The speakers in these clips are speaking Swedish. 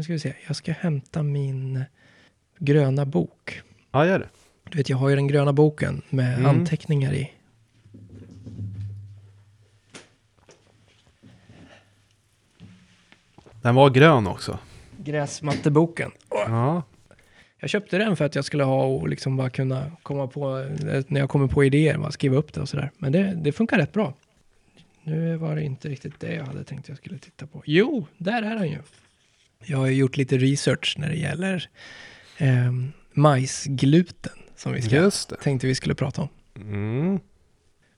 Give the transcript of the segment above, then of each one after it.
nu ska vi se. Jag ska hämta min gröna bok. Ja, gör det. Du vet, jag har ju den gröna boken med Mm. anteckningar i. Den var grön också. Gräsmatteboken. Ja, Jag köpte den för att jag skulle ha och liksom bara kunna komma på, eh, när jag kommer på idéer, bara skriva upp det och sådär. Men det, det funkar rätt bra. Nu var det inte riktigt det jag hade tänkt jag skulle titta på. Jo, där är den ju. Jag har gjort lite research när det gäller eh, majsgluten som vi ska, tänkte vi skulle prata om. Mm.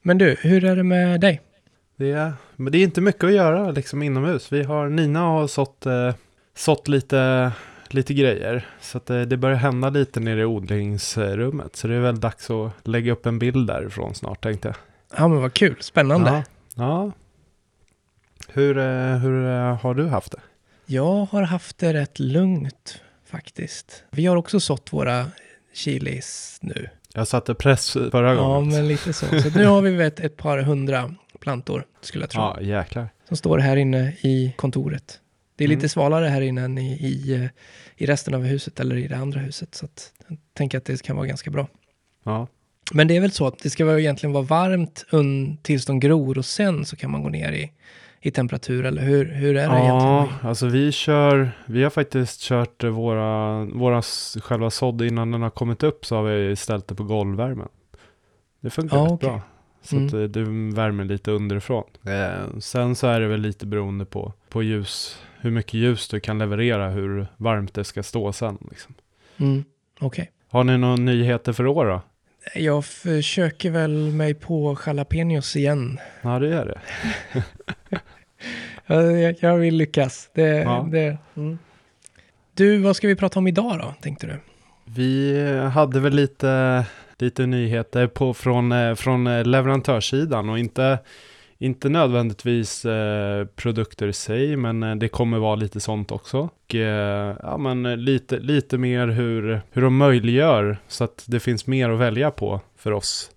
Men du, hur är det med dig? Det är, men det är inte mycket att göra liksom inomhus. Vi har, Nina har sått, eh, sått lite, lite grejer. Så att det, det börjar hända lite nere i odlingsrummet. Så det är väl dags att lägga upp en bild därifrån snart tänkte jag. Ja, men vad kul, spännande. Ja. ja. Hur, eh, hur eh, har du haft det? Jag har haft det rätt lugnt faktiskt. Vi har också sått våra chilis nu. Jag satte press förra Ja, gången. men lite så. Så nu har vi ett, ett par hundra plantor, skulle jag tro. Ja, jäklar. Som står här inne i kontoret. Det är lite Mm. svalare här inne än i, i, i resten av huset eller i det andra huset. Så att jag tänker att det kan vara ganska bra. Ja. Men det är väl så att det ska väl egentligen vara varmt un, tills de gror och sen så kan man gå ner i, i temperatur. Eller hur, hur är det Ja, egentligen? alltså vi kör, vi har faktiskt kört våra, våra själva sådd innan den har kommit upp så har vi ställt det på golvvärmen. Det funkar Ja, rätt okej. bra. Så Mm. att eh, du värmer lite underifrån. Eh, sen så är det väl lite beroende på, på ljus, hur mycket ljus du kan leverera, hur varmt det ska stå sen. Liksom. Mm, Okej. Har ni några nyheter för år då? Jag försöker väl mig på jalapenos igen. Ja, det är det. Jag, jag, jag vill lyckas. Det, Ja. det, mm. Du, vad ska vi prata om idag då, tänkte du? Vi hade väl lite, lite nyheter på, från, eh, från eh, leverantörssidan och inte, inte nödvändigtvis eh, produkter i sig, men eh, det kommer vara lite sånt också. Och, eh, ja, men eh, lite, lite mer hur, hur de möjliggör så att det finns mer att välja på för oss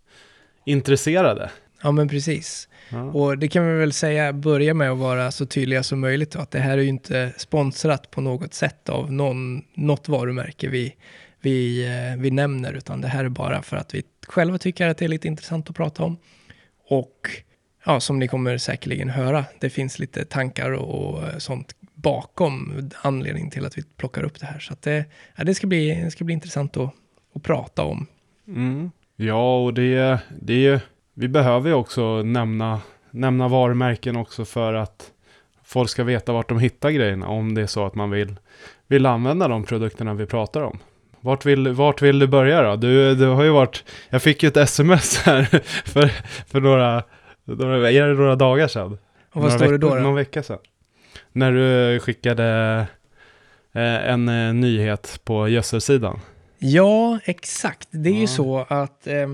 intresserade. Ja, men precis. Ja. Och det kan vi väl säga, börja med att vara så tydliga som möjligt. Då, att det här är ju inte sponsrat på något sätt av någon, något varumärke vi, vi, eh, vi nämner, utan det här är bara för att vi själva tycker att det är lite intressant att prata om. Och ja, som ni kommer säkerligen höra, det finns lite tankar och och eh, sånt bakom anledningen till att vi plockar upp det här. Så att det, ja, det, ska, bli, det ska bli intressant att, att prata om. Mm. Ja, och det, det är ju, vi behöver ju också nämna, nämna varumärken också för att folk ska veta vart de hittar grejerna om det är så att man vill, vill använda de produkterna vi pratar om. Vart vill, vart vill du börja då? Du, du har ju varit, jag fick ju ett sms här för, för några, några, är det några dagar sedan? Och vad står det då? Någon vecka sedan. När du skickade eh, en eh, nyhet på gödselsidan. Ja, exakt. Det är ju Ja. så att eh,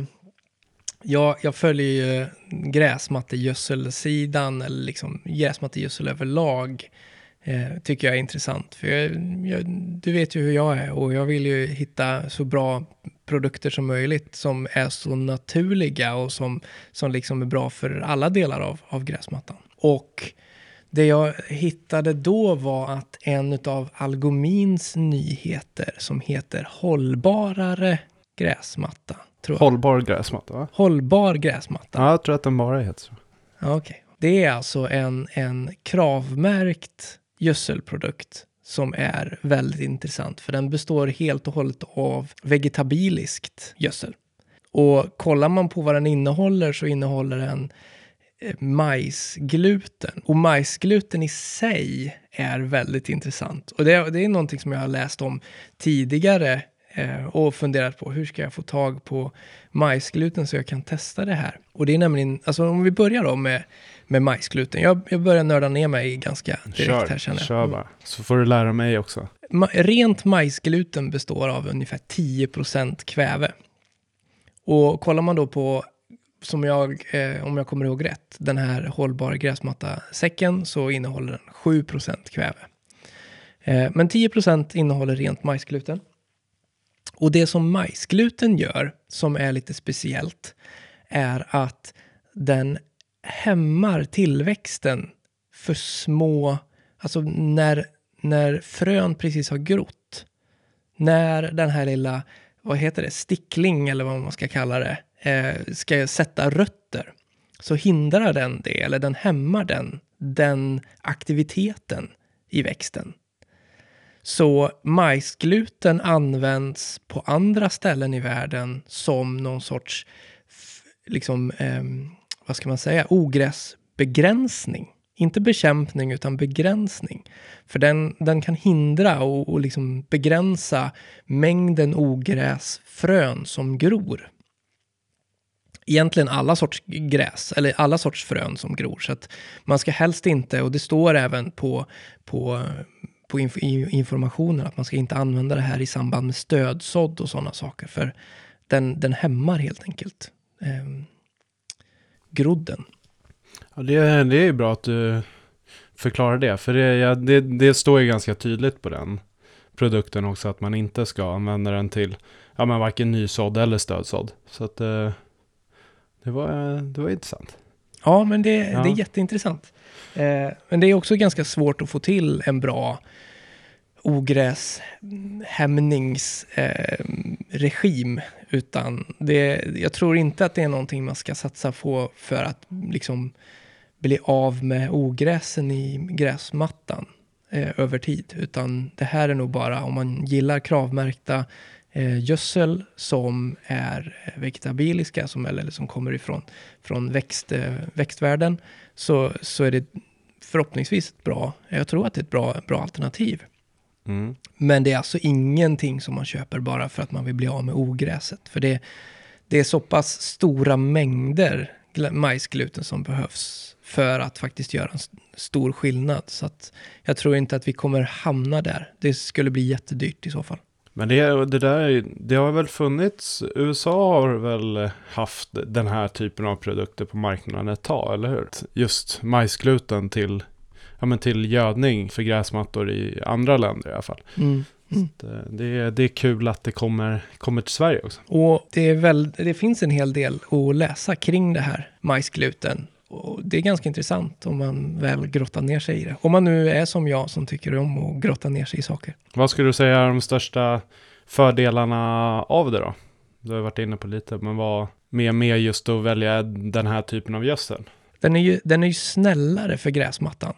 jag, jag följer ju gräsmattegödselsidan, eller liksom gräsmattegödsel överlag, eh, tycker jag är intressant. För jag, jag, du vet ju hur jag är och jag vill ju hitta så bra produkter som möjligt som är så naturliga och som, som liksom är bra för alla delar av, av gräsmattan. Och det jag hittade då var att en av Algomins nyheter som heter Hållbarare gräsmatta. Hållbar gräsmatta va? Hållbar gräsmatta. Ja, jag tror att den bara heter så. Okej. Det är alltså en, en kravmärkt gödselprodukt som är väldigt intressant. För den består helt och hållet av vegetabiliskt gödsel. Och kollar man på vad den innehåller så innehåller den eh, majsgluten. Och majsgluten i sig är väldigt intressant. Och det, det är någonting som jag har läst om tidigare eh, och funderat på hur ska jag få tag på majsgluten så jag kan testa det här. Och det är nämligen, alltså om vi börjar då med, med majsgluten. Jag, jag börjar nörda ner mig ganska direkt Kör, här känner jag. kör bara. Så får du lära mig också. Ma- rent majsgluten består av ungefär 10% kväve. Och kollar man då på, som jag, eh, om jag kommer ihåg rätt, den här hållbar gräsmatta-säcken så innehåller den 7% kväve. Eh, men 10% innehåller rent majsgluten. Och det som majsgluten gör, som är lite speciellt, är att den hämmar tillväxten för små, alltså när när frön precis har grott, när den här lilla, vad heter det, stickling eller vad man ska kalla det, eh, ska sätta rötter, så hindrar den det, eller den hämmar den, den aktiviteten i växten. Så majsgluten används på andra ställen i världen som någon sorts, liksom, eh, vad ska man säga, ogräsbegränsning. Inte bekämpning, utan begränsning. För den, den kan hindra och, och liksom begränsa mängden ogräsfrön som gror. Egentligen alla sorts gräs, eller alla sorts frön som gror. Så att man ska helst inte, och det står även på, på på inf informationen att man ska inte använda det här i samband med stödsådd och sådana saker. För den, den hämmar helt enkelt eh, grodden. Ja, det, det är ju bra att du förklarar det. För det, ja, det, det står ju ganska tydligt på den produkten också att man inte ska använda den till ja, men varken nysådd eller stödsådd. Så att eh, det, var, det var intressant. Ja, men det, ja. det är jätteintressant. Eh, men det är också ganska svårt att få till en bra ogräshämningsregim. Eh, utan det, jag tror inte att det är någonting man ska satsa på för att liksom bli av med ogräsen i gräsmattan eh, över tid. Utan det här är nog bara om man gillar kravmärkta eh, gödsel som är eh, vegetabiliska, som, eller som kommer ifrån från växt, eh, växtvärlden, så, så är det förhoppningsvis ett bra, jag tror att det är ett bra, bra alternativ. Mm. Men det är alltså ingenting som man köper bara för att man vill bli av med ogräset. För det, det är så pass stora mängder majsgluten som behövs för att faktiskt göra en stor skillnad. Så att jag tror inte att vi kommer hamna där. Det skulle bli jättedyrt i så fall. Men det, det där, det har väl funnits, USA har väl haft den här typen av produkter på marknaden ett tag, eller hur? Just majsgluten till ja, men till gödning för gräsmattor i andra länder i alla fall. Mm. Mm. Det, är, det är kul att det kommer, kommer till Sverige också. Och det, är väl, det finns en hel del att läsa kring det här majsgluten. Och det är ganska intressant om man väl grottar ner sig i det. Om man nu är som jag som tycker om att grotta ner sig i saker. Vad skulle du säga är de största fördelarna av det då? Du har varit inne på lite, men vad mer med just att välja den här typen av gödsel? Den är ju, den är ju snällare för gräsmattan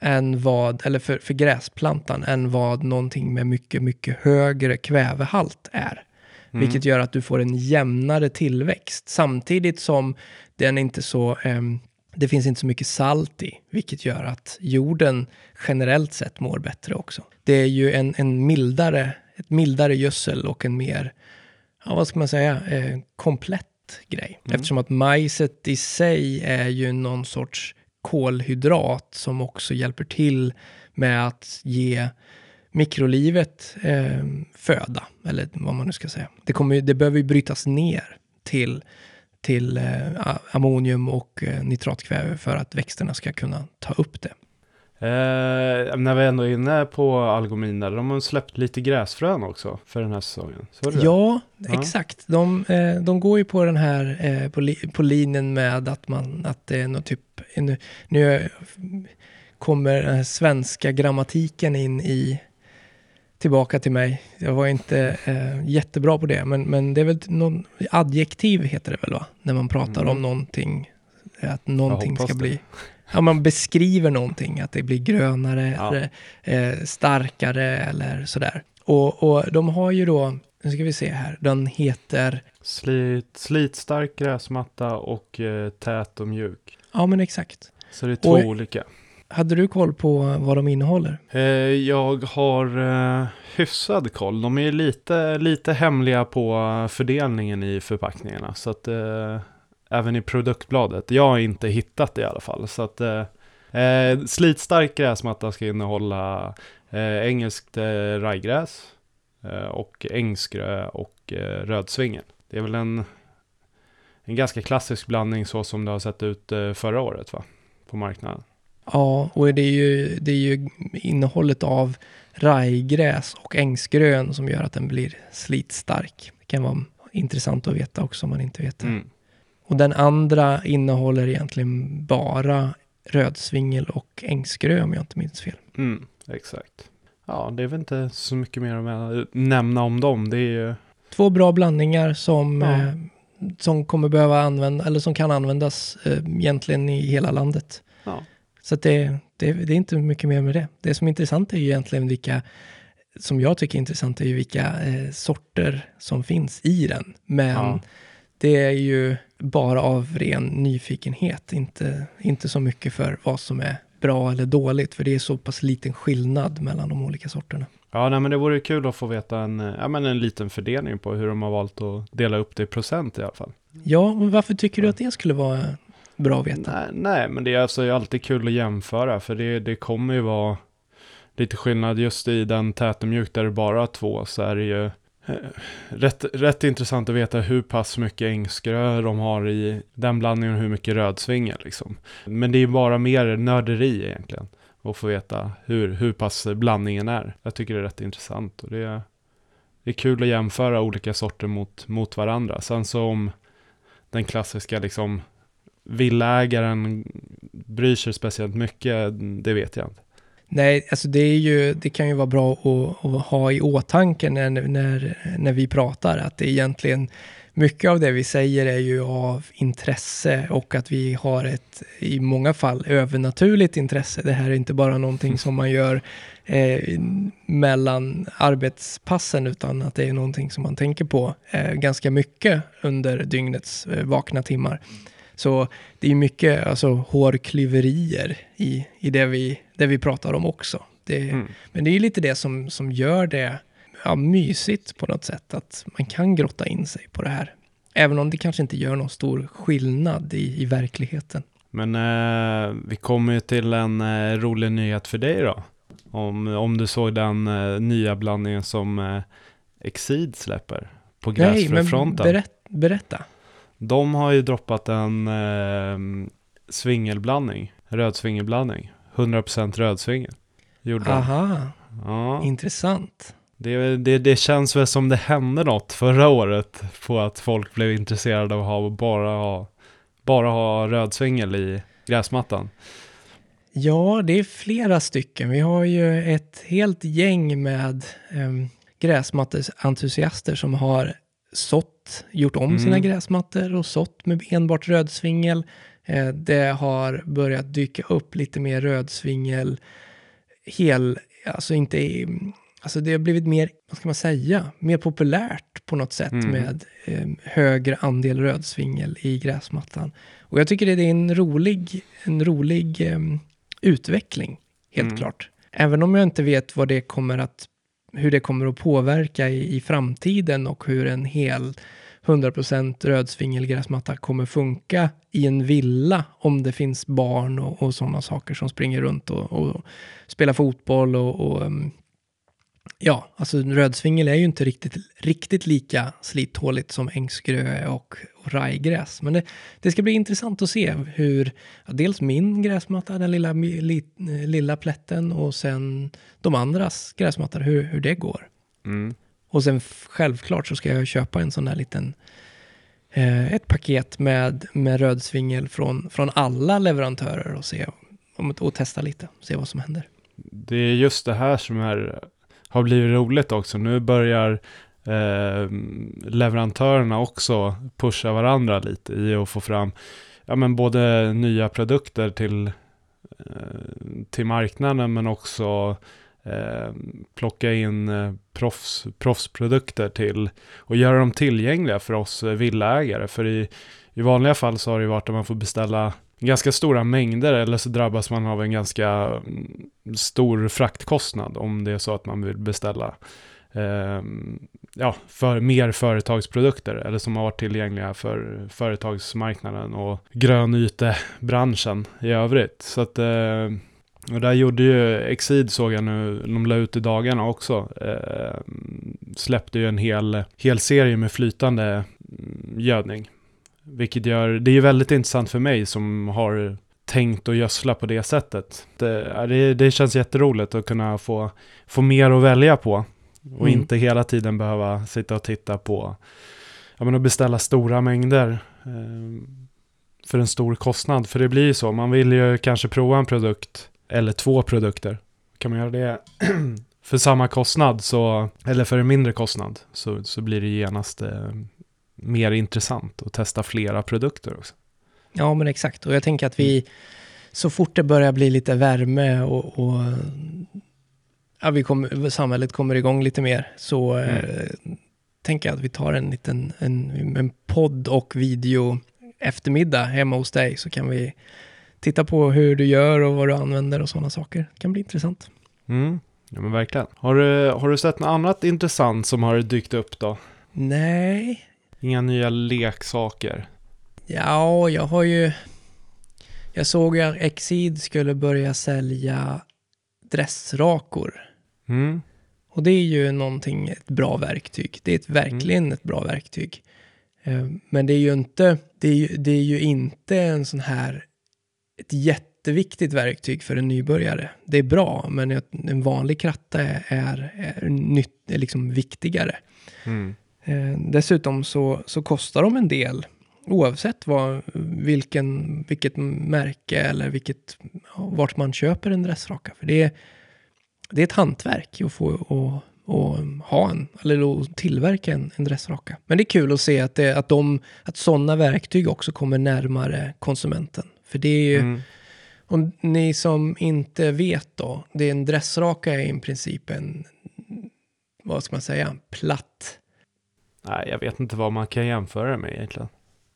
än vad, eller för, för gräsplantan, än vad någonting med mycket, mycket högre kvävehalt är. Mm. Vilket gör att du får en jämnare tillväxt, samtidigt som den inte så, eh, det finns inte så mycket salt i, vilket gör att jorden generellt sett mår bättre också. Det är ju en, en mildare, ett mildare gödsel och en mer, ja, vad ska man säga, eh, komplett grej. Mm. Eftersom att majset i sig är ju någon sorts kolhydrat som också hjälper till med att ge mikrolivet eh, föda, eller vad man nu ska säga. Det, kommer, det behöver ju brytas ner till, till eh, ammonium och eh, nitratkväve för att växterna ska kunna ta upp det. Eh, när vi ändå är inne på algominer, de har släppt lite gräsfrön också för den här säsongen. Ja, ja, exakt. De, eh, de går ju på den här, eh, på, li, på linjen med att man, att det är något typ, nu, nu kommer den svenska grammatiken in i, tillbaka till mig. Jag var inte eh, jättebra på det, men, men det är väl någon, adjektiv heter det väl va? När man pratar mm. om någonting, att någonting ska det. bli ja, man beskriver någonting, att det blir grönare, ja. eller, eh, starkare eller sådär. Och, och de har ju då, nu ska vi se här, den heter... Slit, slitstark gräsmatta och eh, tät och mjuk. Ja, men exakt. Så det är två och, olika. Hade du koll på vad de innehåller? Eh, jag har eh, hyfsad koll. De är lite, lite hemliga på fördelningen i förpackningarna. Så att eh, även i produktbladet. Jag har inte hittat det i alla fall. Så att eh, eh slitstark gräsmatta ska innehålla eh, engelskt eh, rajgräs och ängsgrö och eh, rödsvingen. Det är väl en, en ganska klassisk blandning så som det har sett ut eh, förra året va? På marknaden. Ja, och det är ju, det är ju innehållet av rajgräs och ängsgrön som gör att den blir slitstark. Det kan vara intressant att veta också om man inte vet det. Mm. Och den andra innehåller egentligen bara rödsvingel och ängsgrö om jag inte minns fel. Mm. Exakt. Ja, det är väl inte så mycket mer att nämna om dem. Det är ju... Två bra blandningar som, Ja. eh, som kommer behöva använda, eller som kan användas eh, egentligen i hela landet. Ja. Så det, det, det är inte mycket mer med det. Det som är intressant är ju egentligen vilka, som jag tycker är intressant, är ju vilka eh, sorter som finns i den. Men Ja. det är ju bara av ren nyfikenhet, inte, inte så mycket för vad som är bra eller dåligt, för det är så pass liten skillnad mellan de olika sorterna. Ja, nej, men det vore kul att få veta en, ja, men en liten fördelning på hur de har valt att dela upp det i procent i alla fall. Ja, men varför tycker du att det skulle vara bra att veta? Nej, nej, men det är alltså alltid kul att jämföra för det, det kommer ju vara lite skillnad just i den tät och mjuk där det bara är två så är det ju Eh, rätt, rätt intressant att veta hur pass mycket ängsgrö de har i den blandningen och hur mycket rödsvinge liksom. Men det är bara mer nörderi egentligen att få veta hur, hur pass blandningen är. Jag tycker det är rätt intressant och det är, det är kul att jämföra olika sorter mot, mot varandra. Sen så om den klassiska liksom villägaren bryr sig speciellt mycket, det vet jag inte. Nej, alltså det, är ju, det kan ju vara bra att, att ha i åtanke när, när, när vi pratar, att det egentligen mycket av det vi säger är ju av intresse och att vi har ett, i många fall, övernaturligt intresse. Det här är inte bara någonting som man gör eh, mellan arbetspassen, utan att det är någonting som man tänker på eh, ganska mycket under dygnets eh, vakna timmar. Så det är mycket alltså, hårklyverier i, i det, vi, det vi pratar om också. Det, Mm. Men det är ju lite det som, som gör det ja, mysigt på något sätt, att man kan grotta in sig på det här. Även om det kanske inte gör någon stor skillnad i, i verkligheten. Men eh, vi kommer ju till en eh, rolig nyhet för dig då. Om, om du såg den eh, nya blandningen som eh, Exceed släpper på Nej, men gräsfröfronten. berätt, berätta. De har ju droppat en eh, svingelblandning, rödsvingelblandning. 100% rödsvingel. Gjorde de. Aha, Ja. intressant. Det, det, det känns väl som det hände något förra året på att folk blev intresserade av att ha, bara, ha, bara ha rödsvingel i gräsmattan. Ja, det är flera stycken. Vi har ju ett helt gäng med um, gräsmattesentusiaster som har sått, gjort om sina Mm. gräsmattor och sått med enbart rödsvingel. Eh, det har börjat dyka upp lite mer rödsvingel, hel, alltså inte, alltså det har blivit mer, vad ska man säga, mer populärt på något sätt Mm. med eh, högre andel rödsvingel i gräsmattan. Och jag tycker det är en rolig, en rolig em, utveckling, helt Mm. klart. Även om jag inte vet vad det kommer att, hur det kommer att påverka i, i framtiden och hur en hel 100% rödsvingelgräsmatta kommer funka i en villa om det finns barn och, och sådana saker som springer runt och, och spelar fotboll och, och ehm, ja, alltså rödsvingel är ju inte riktigt, riktigt lika slithåligt som ängsgrö och, och rajgräs. Men det, det ska bli intressant att se hur, ja, dels min gräsmatta, den lilla, li, eh, lilla plätten och sen de andras gräsmattor, hur, hur det går. Mm. Och sen självklart så ska jag köpa en sån där liten, eh, ett paket med, med rödsvingel från, från alla leverantörer och se, och testa lite, se vad som händer. Det är just det här som är, har blivit roligt också. Nu börjar eh, leverantörerna också pusha varandra lite i att få fram ja, men både nya produkter till, eh, till marknaden men också eh, plocka in eh, proffs, proffsprodukter till och göra dem tillgängliga för oss eh, villaägare. För i, i vanliga fall så har det varit att man får beställa ganska stora mängder eller så drabbas man av en ganska mm, stor fraktkostnad om det är så att man vill beställa eh, ja, för mer företagsprodukter eller som har varit tillgängliga för företagsmarknaden och grönytebranschen i övrigt. Så att eh, och där gjorde ju Exid såg jag nu, de la ut i dagarna också, eh, släppte ju en hel, hel serie med flytande mm, gödning. Vilket gör, det är ju väldigt intressant för mig som har tänkt att gödsla på det sättet. Det, det, det känns jätteroligt att kunna få, få mer att välja på. Och Mm. inte hela tiden behöva sitta och titta på, ja men att beställa stora mängder. Eh, för en stor kostnad. För det blir ju så, man vill ju kanske prova en produkt eller två produkter. kan man göra det för samma kostnad så, eller för en mindre kostnad så, så blir det genast eh, mer intressant att testa flera produkter också. Ja, men exakt. Och jag tänker att vi, så fort det börjar bli lite värme och, och ja, vi kommer, samhället kommer igång lite mer, så mm. eh, tänker jag att vi tar en liten en, en podd och video eftermiddag hemma hos dig, så kan vi titta på hur du gör och vad du använder och sådana saker. Det kan bli intressant. Mm. Ja men verkligen. Har du, har du sett något annat intressant som har dykt upp då? Nej. Inga nya leksaker? Ja, jag har ju... Jag såg att Exid skulle börja sälja dressrakor. Mm. Och det är ju någonting, ett bra verktyg. Det är ett, verkligen mm. ett bra verktyg. Eh, men det är ju inte, det är det är ju inte en sån här, ett jätteviktigt verktyg för en nybörjare. Det är bra, men en vanlig kratta är, är, nytt, är liksom viktigare. Mm. Eh, dessutom så, så kostar de en del oavsett vad, vilken, vilket märke eller vilket, vart man köper en dressraka. För det är, det är ett hantverk att få och, och ha en, eller att tillverka en, en dressraka. Men det är kul att se att, det, att, de, att sådana verktyg också kommer närmare konsumenten. För det är ju, mm. och ni som inte vet då, det är en dressraka är i princip en, vad ska man säga, platt. Nej, jag vet inte vad man kan jämföra med egentligen.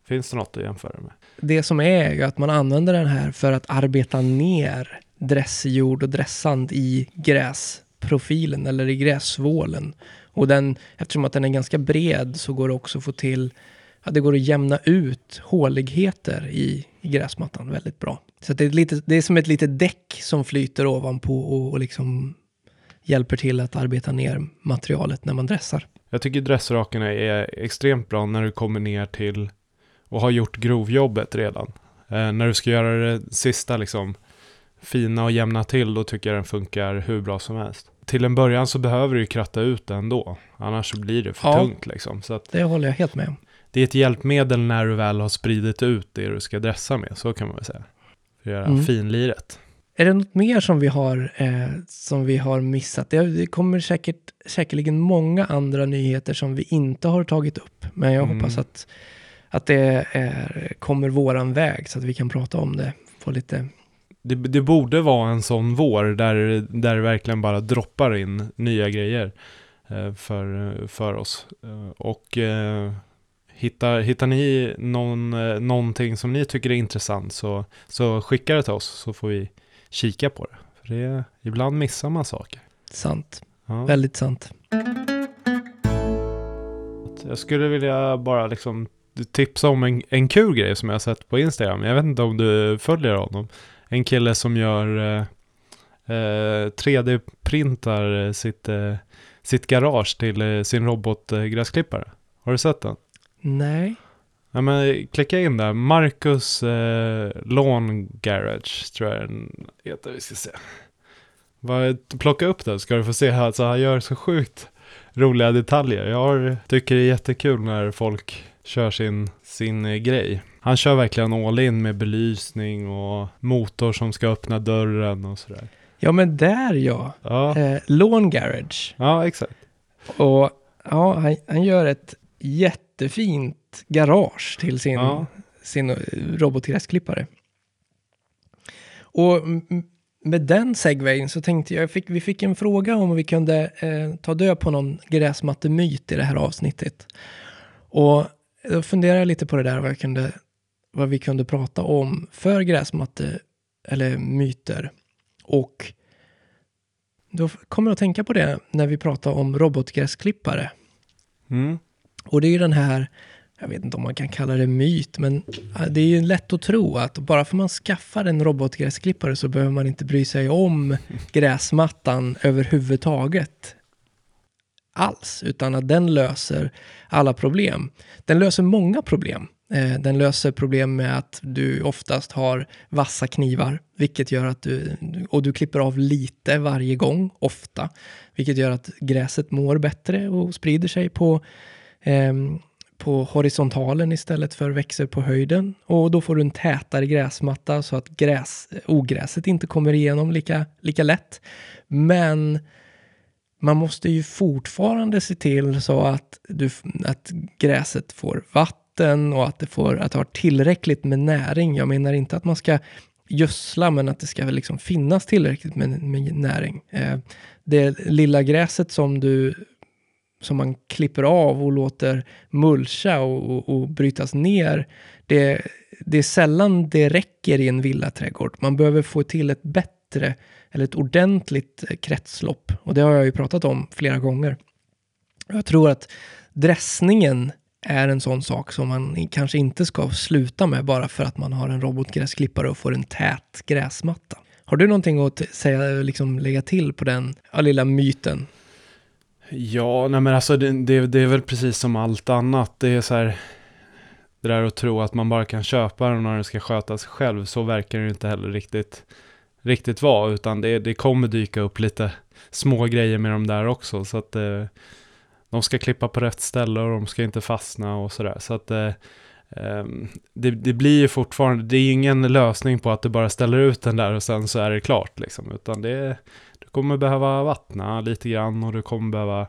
Finns det något att jämföra med? Det som är ju att man använder den här för att arbeta ner dressjord och dressand i gräsprofilen eller i grässvålen. Och den, eftersom att den är ganska bred så går det också att få till att det går att jämna ut håligheter i, i gräsmattan väldigt bra. Så det är, lite, det är som ett litet däck som flyter ovanpå och, och liksom hjälper till att arbeta ner materialet när man dressar. Jag tycker dressrakarna är extremt bra när du kommer ner till och har gjort grovjobbet redan. Eh, när du ska göra det sista liksom fina och jämna till, då tycker jag den funkar hur bra som helst. Till en början så behöver du ju kratta ut den ändå, annars så blir det för ja, tungt liksom. Så att det håller jag helt med om. Det är ett hjälpmedel när du väl har spridit ut det du ska dressa med, så kan man väl säga. För att göra mm. finliret. Är det något mer som vi har, eh, som vi har missat? Det, kommer säkert, säkerligen många andra nyheter som vi inte har tagit upp. Men jag mm. hoppas att, att det är, kommer våran väg så att vi kan prata om det på lite det, det, borde vara en sån vår där, där det verkligen bara droppar in nya grejer eh, för, för oss. Eh, och eh, hittar, hittar ni någon, eh, någonting som ni tycker är intressant så, så skicka det till oss så får vi kika på det. För det, ibland missar man saker. Sant. Ja. Väldigt sant. Jag skulle vilja bara liksom tipsa om en, en kul grej som jag har sett på Instagram. Jag vet inte om du följer honom en kille som gör eh, 3D-printar eh, sitt, eh, sitt garage till eh, sin robotgräsklippare. Har du sett den? Nej. Ja, men klicka in där. Marcus eh, Lawn Garage tror jag den heter. Vi ska se. Bara plocka upp den ska du få se. Alltså, han gör så sjukt roliga detaljer. Jag tycker det är jättekul när folk kör sin, sin grej. Han kör verkligen all in med belysning och motor som ska öppna dörren och sådär. Ja, men där ja. ja. Eh, Lawn Garage. Ja, exakt. Och ja, han, han gör ett jättefint garage till sin, ja. sin robotgräsklippare. Och med den segwayen så tänkte jag, fick, vi fick en fråga om vi kunde eh, ta död på någon gräsmattemyt i det här avsnittet. Och då funderade jag lite på det där, vad jag kunde vad vi kunde prata om för gräsmatte eller myter. Och då kommer jag att tänka på det när vi pratar om robotgräsklippare. Mm. Och det är ju den här, jag vet inte om man kan kalla det myt, men det är ju lätt att tro att bara för man skaffar en robotgräsklippare så behöver man inte bry sig om gräsmattan överhuvudtaget alls, utan att den löser alla problem. Den löser många problem. Eh, den löser problem med att du oftast har vassa knivar, vilket gör att du, och du klipper av lite varje gång, ofta, vilket gör att gräset mår bättre och sprider sig på, Ehm, på horisontalen istället för växer på höjden. Och då får du en tätare gräsmatta så att gräs, ogräset inte kommer igenom lika, lika lätt. Men man måste ju fortfarande se till så att, du, att gräset får vatten och att det, får, att det har tillräckligt med näring. Jag menar inte att man ska gödsla, men att det ska liksom finnas tillräckligt med, med näring. Eh, det lilla gräset som du som man klipper av och låter mulcha och, och, och brytas ner, det, det är sällan det räcker i en villaträdgård. Man behöver få till ett bättre eller ett ordentligt kretslopp. Och det har jag ju pratat om flera gånger. Jag tror att dressningen är en sån sak som man kanske inte ska sluta med bara för att man har en robotgräsklippare och får en tät gräsmatta. Har du någonting att säga, liksom lägga till på den lilla myten? Ja, nej men alltså det, det, det, är väl precis som allt annat. Det är så här, det där att tro att man bara kan köpa den när den ska skötas själv, så verkar det inte heller riktigt, riktigt vara, utan det, det kommer dyka upp lite små grejer med dem där också, så att eh, de ska klippa på rätt ställe och de ska inte fastna och sådär. Så att eh, ehm, det, det, blir ju fortfarande, det är ingen lösning på att du bara ställer ut den där och sen så är det klart liksom, utan det, kommer behöva vattna lite grann och du kommer behöva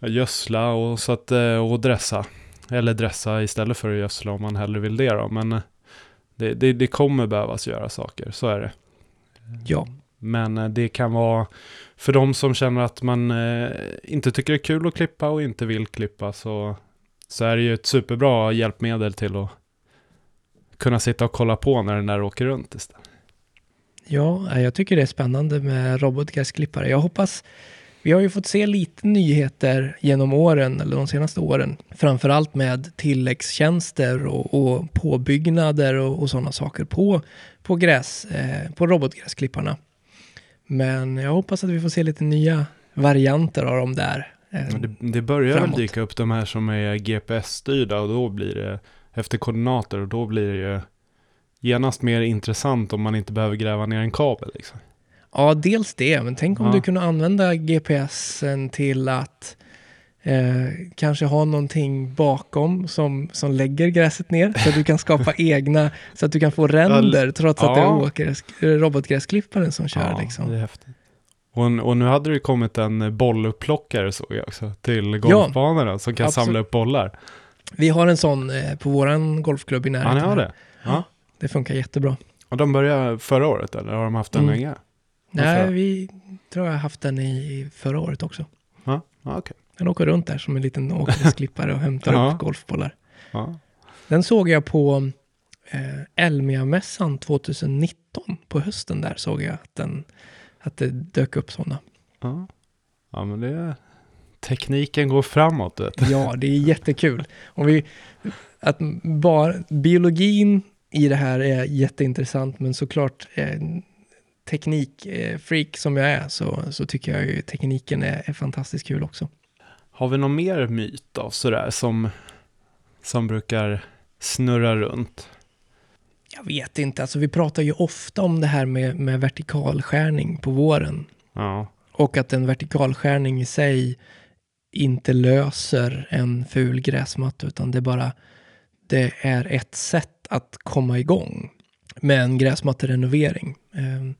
gödsla och, så att, eh, och dressa. Eller dressa istället för att gödsla om man hellre vill det då. Men eh, det, det, det kommer behövas göra saker, så är det. Ja. Men eh, det kan vara för de som känner att man inte tycker det är kul att klippa och inte vill klippa så, så är det ju ett superbra hjälpmedel till att kunna sitta och kolla på när den där åker runt istället. Ja, jag tycker det är spännande med robotgräsklippare. Jag hoppas vi har ju fått se lite nyheter genom åren, eller de senaste åren. Framförallt med tilläggstjänster och, och påbyggnader och, och sådana saker på, på, gräs, eh, på robotgräsklipparna. Men jag hoppas att vi får se lite nya varianter av dem där. Eh, det, det, börjar framåt. väl dyka upp de här som är GPS-styrda och då blir det efter koordinater och då blir det ju genast mer intressant om man inte behöver gräva ner en kabel. Liksom. Ja, dels det, men tänk om ja. du kunde använda GPSen till att eh, kanske ha någonting bakom som, som lägger gräset ner så att du kan skapa egna, så att du kan få ränder trots ja. att det är robotgräsklipparen som kör. Ja, liksom. det är häftigt. Och, och, nu hade det kommit en bollupplockare såg jag också till golfbanorna ja, som kan absolut. samla upp bollar. Vi har en sån eh, på våran golfklubb i närheten. Ja, ni har det? Ja. Det funkar jättebra. Och de började förra året eller har de haft den mm. länge? Nej, vi tror jag har haft den i förra året också. Ja, ja. Okay. Den åker runt där som en liten åkgräsklippare och hämtar ja. upp golfbollar. Ja. Den såg jag på eh, Elmia-mässan 2019 på hösten där såg jag att, den, att det dök upp sådana. Ja. ja, men det är tekniken går framåt. Vet Ja, det är jättekul. Om vi, att bara, biologin i det här är jätteintressant, men såklart eh, teknikfreak som jag är så, så tycker jag ju tekniken är, är fantastiskt kul också. Har vi någon mer myt då, sådär, som, som brukar snurra runt? Jag vet inte, alltså vi pratar ju ofta om det här med, med vertikalskärning på våren. Ja. Och att en vertikalskärning i sig inte löser en ful gräsmatta, utan det bara det är ett sätt att komma igång med en gräsmatterenovering. Ehm,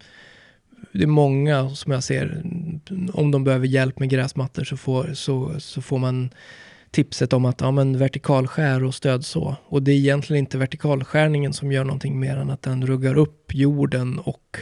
det är många som jag ser, om de behöver hjälp med gräsmattor så får, så, så får man tipset om att ja, men vertikalskär och stödså. Och det är egentligen inte vertikalskärningen som gör någonting mer än att den ruggar upp jorden och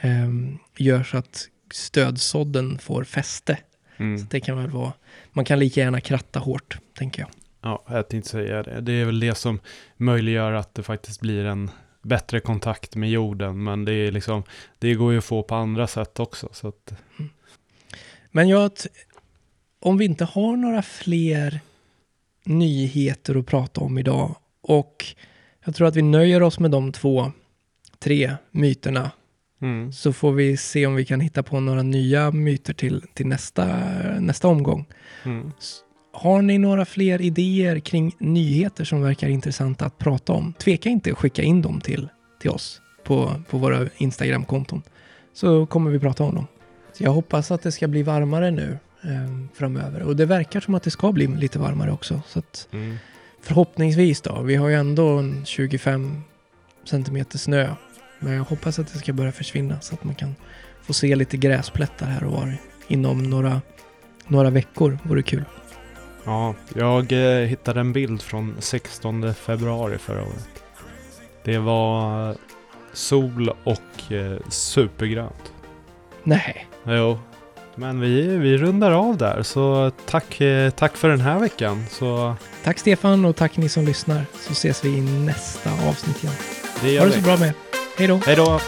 eh, gör så att stödsådden får fäste. Mm. Så det kan väl vara, man kan lika gärna kratta hårt, tänker jag. Ja, jag tänkte säga det. Det är väl det som möjliggör att det faktiskt blir en bättre kontakt med jorden. Men det, är liksom, det går ju att få på andra sätt också. Så att... Mm. Men jag, om vi inte har några fler nyheter att prata om idag och jag tror att vi nöjer oss med de två, tre myterna. Mm. Så får vi se om vi kan hitta på några nya myter till, till nästa, nästa omgång. Mm. Har ni några fler idéer kring nyheter som verkar intressanta att prata om? Tveka inte att skicka in dem till, till oss på, på våra Instagram-konton. Så kommer vi prata om dem. Så jag hoppas att det ska bli varmare nu eh, framöver. Och det verkar som att det ska bli lite varmare också. Så att, mm. Förhoppningsvis då. Vi har ju ändå en 25 centimeter snö. Men jag hoppas att det ska börja försvinna så att man kan få se lite gräsplättar här och var inom några, några veckor. Vore kul. Ja, jag eh, hittade en bild från 16 februari förra året. Det var sol och eh, supergrönt. Nej. Jo, men vi, vi rundar av där. Så tack, eh, tack för den här veckan. Så Tack Stefan och tack ni som lyssnar. Så ses vi i nästa avsnitt igen. det gör Ha det vi. så bra med er. Hej då. Hej då!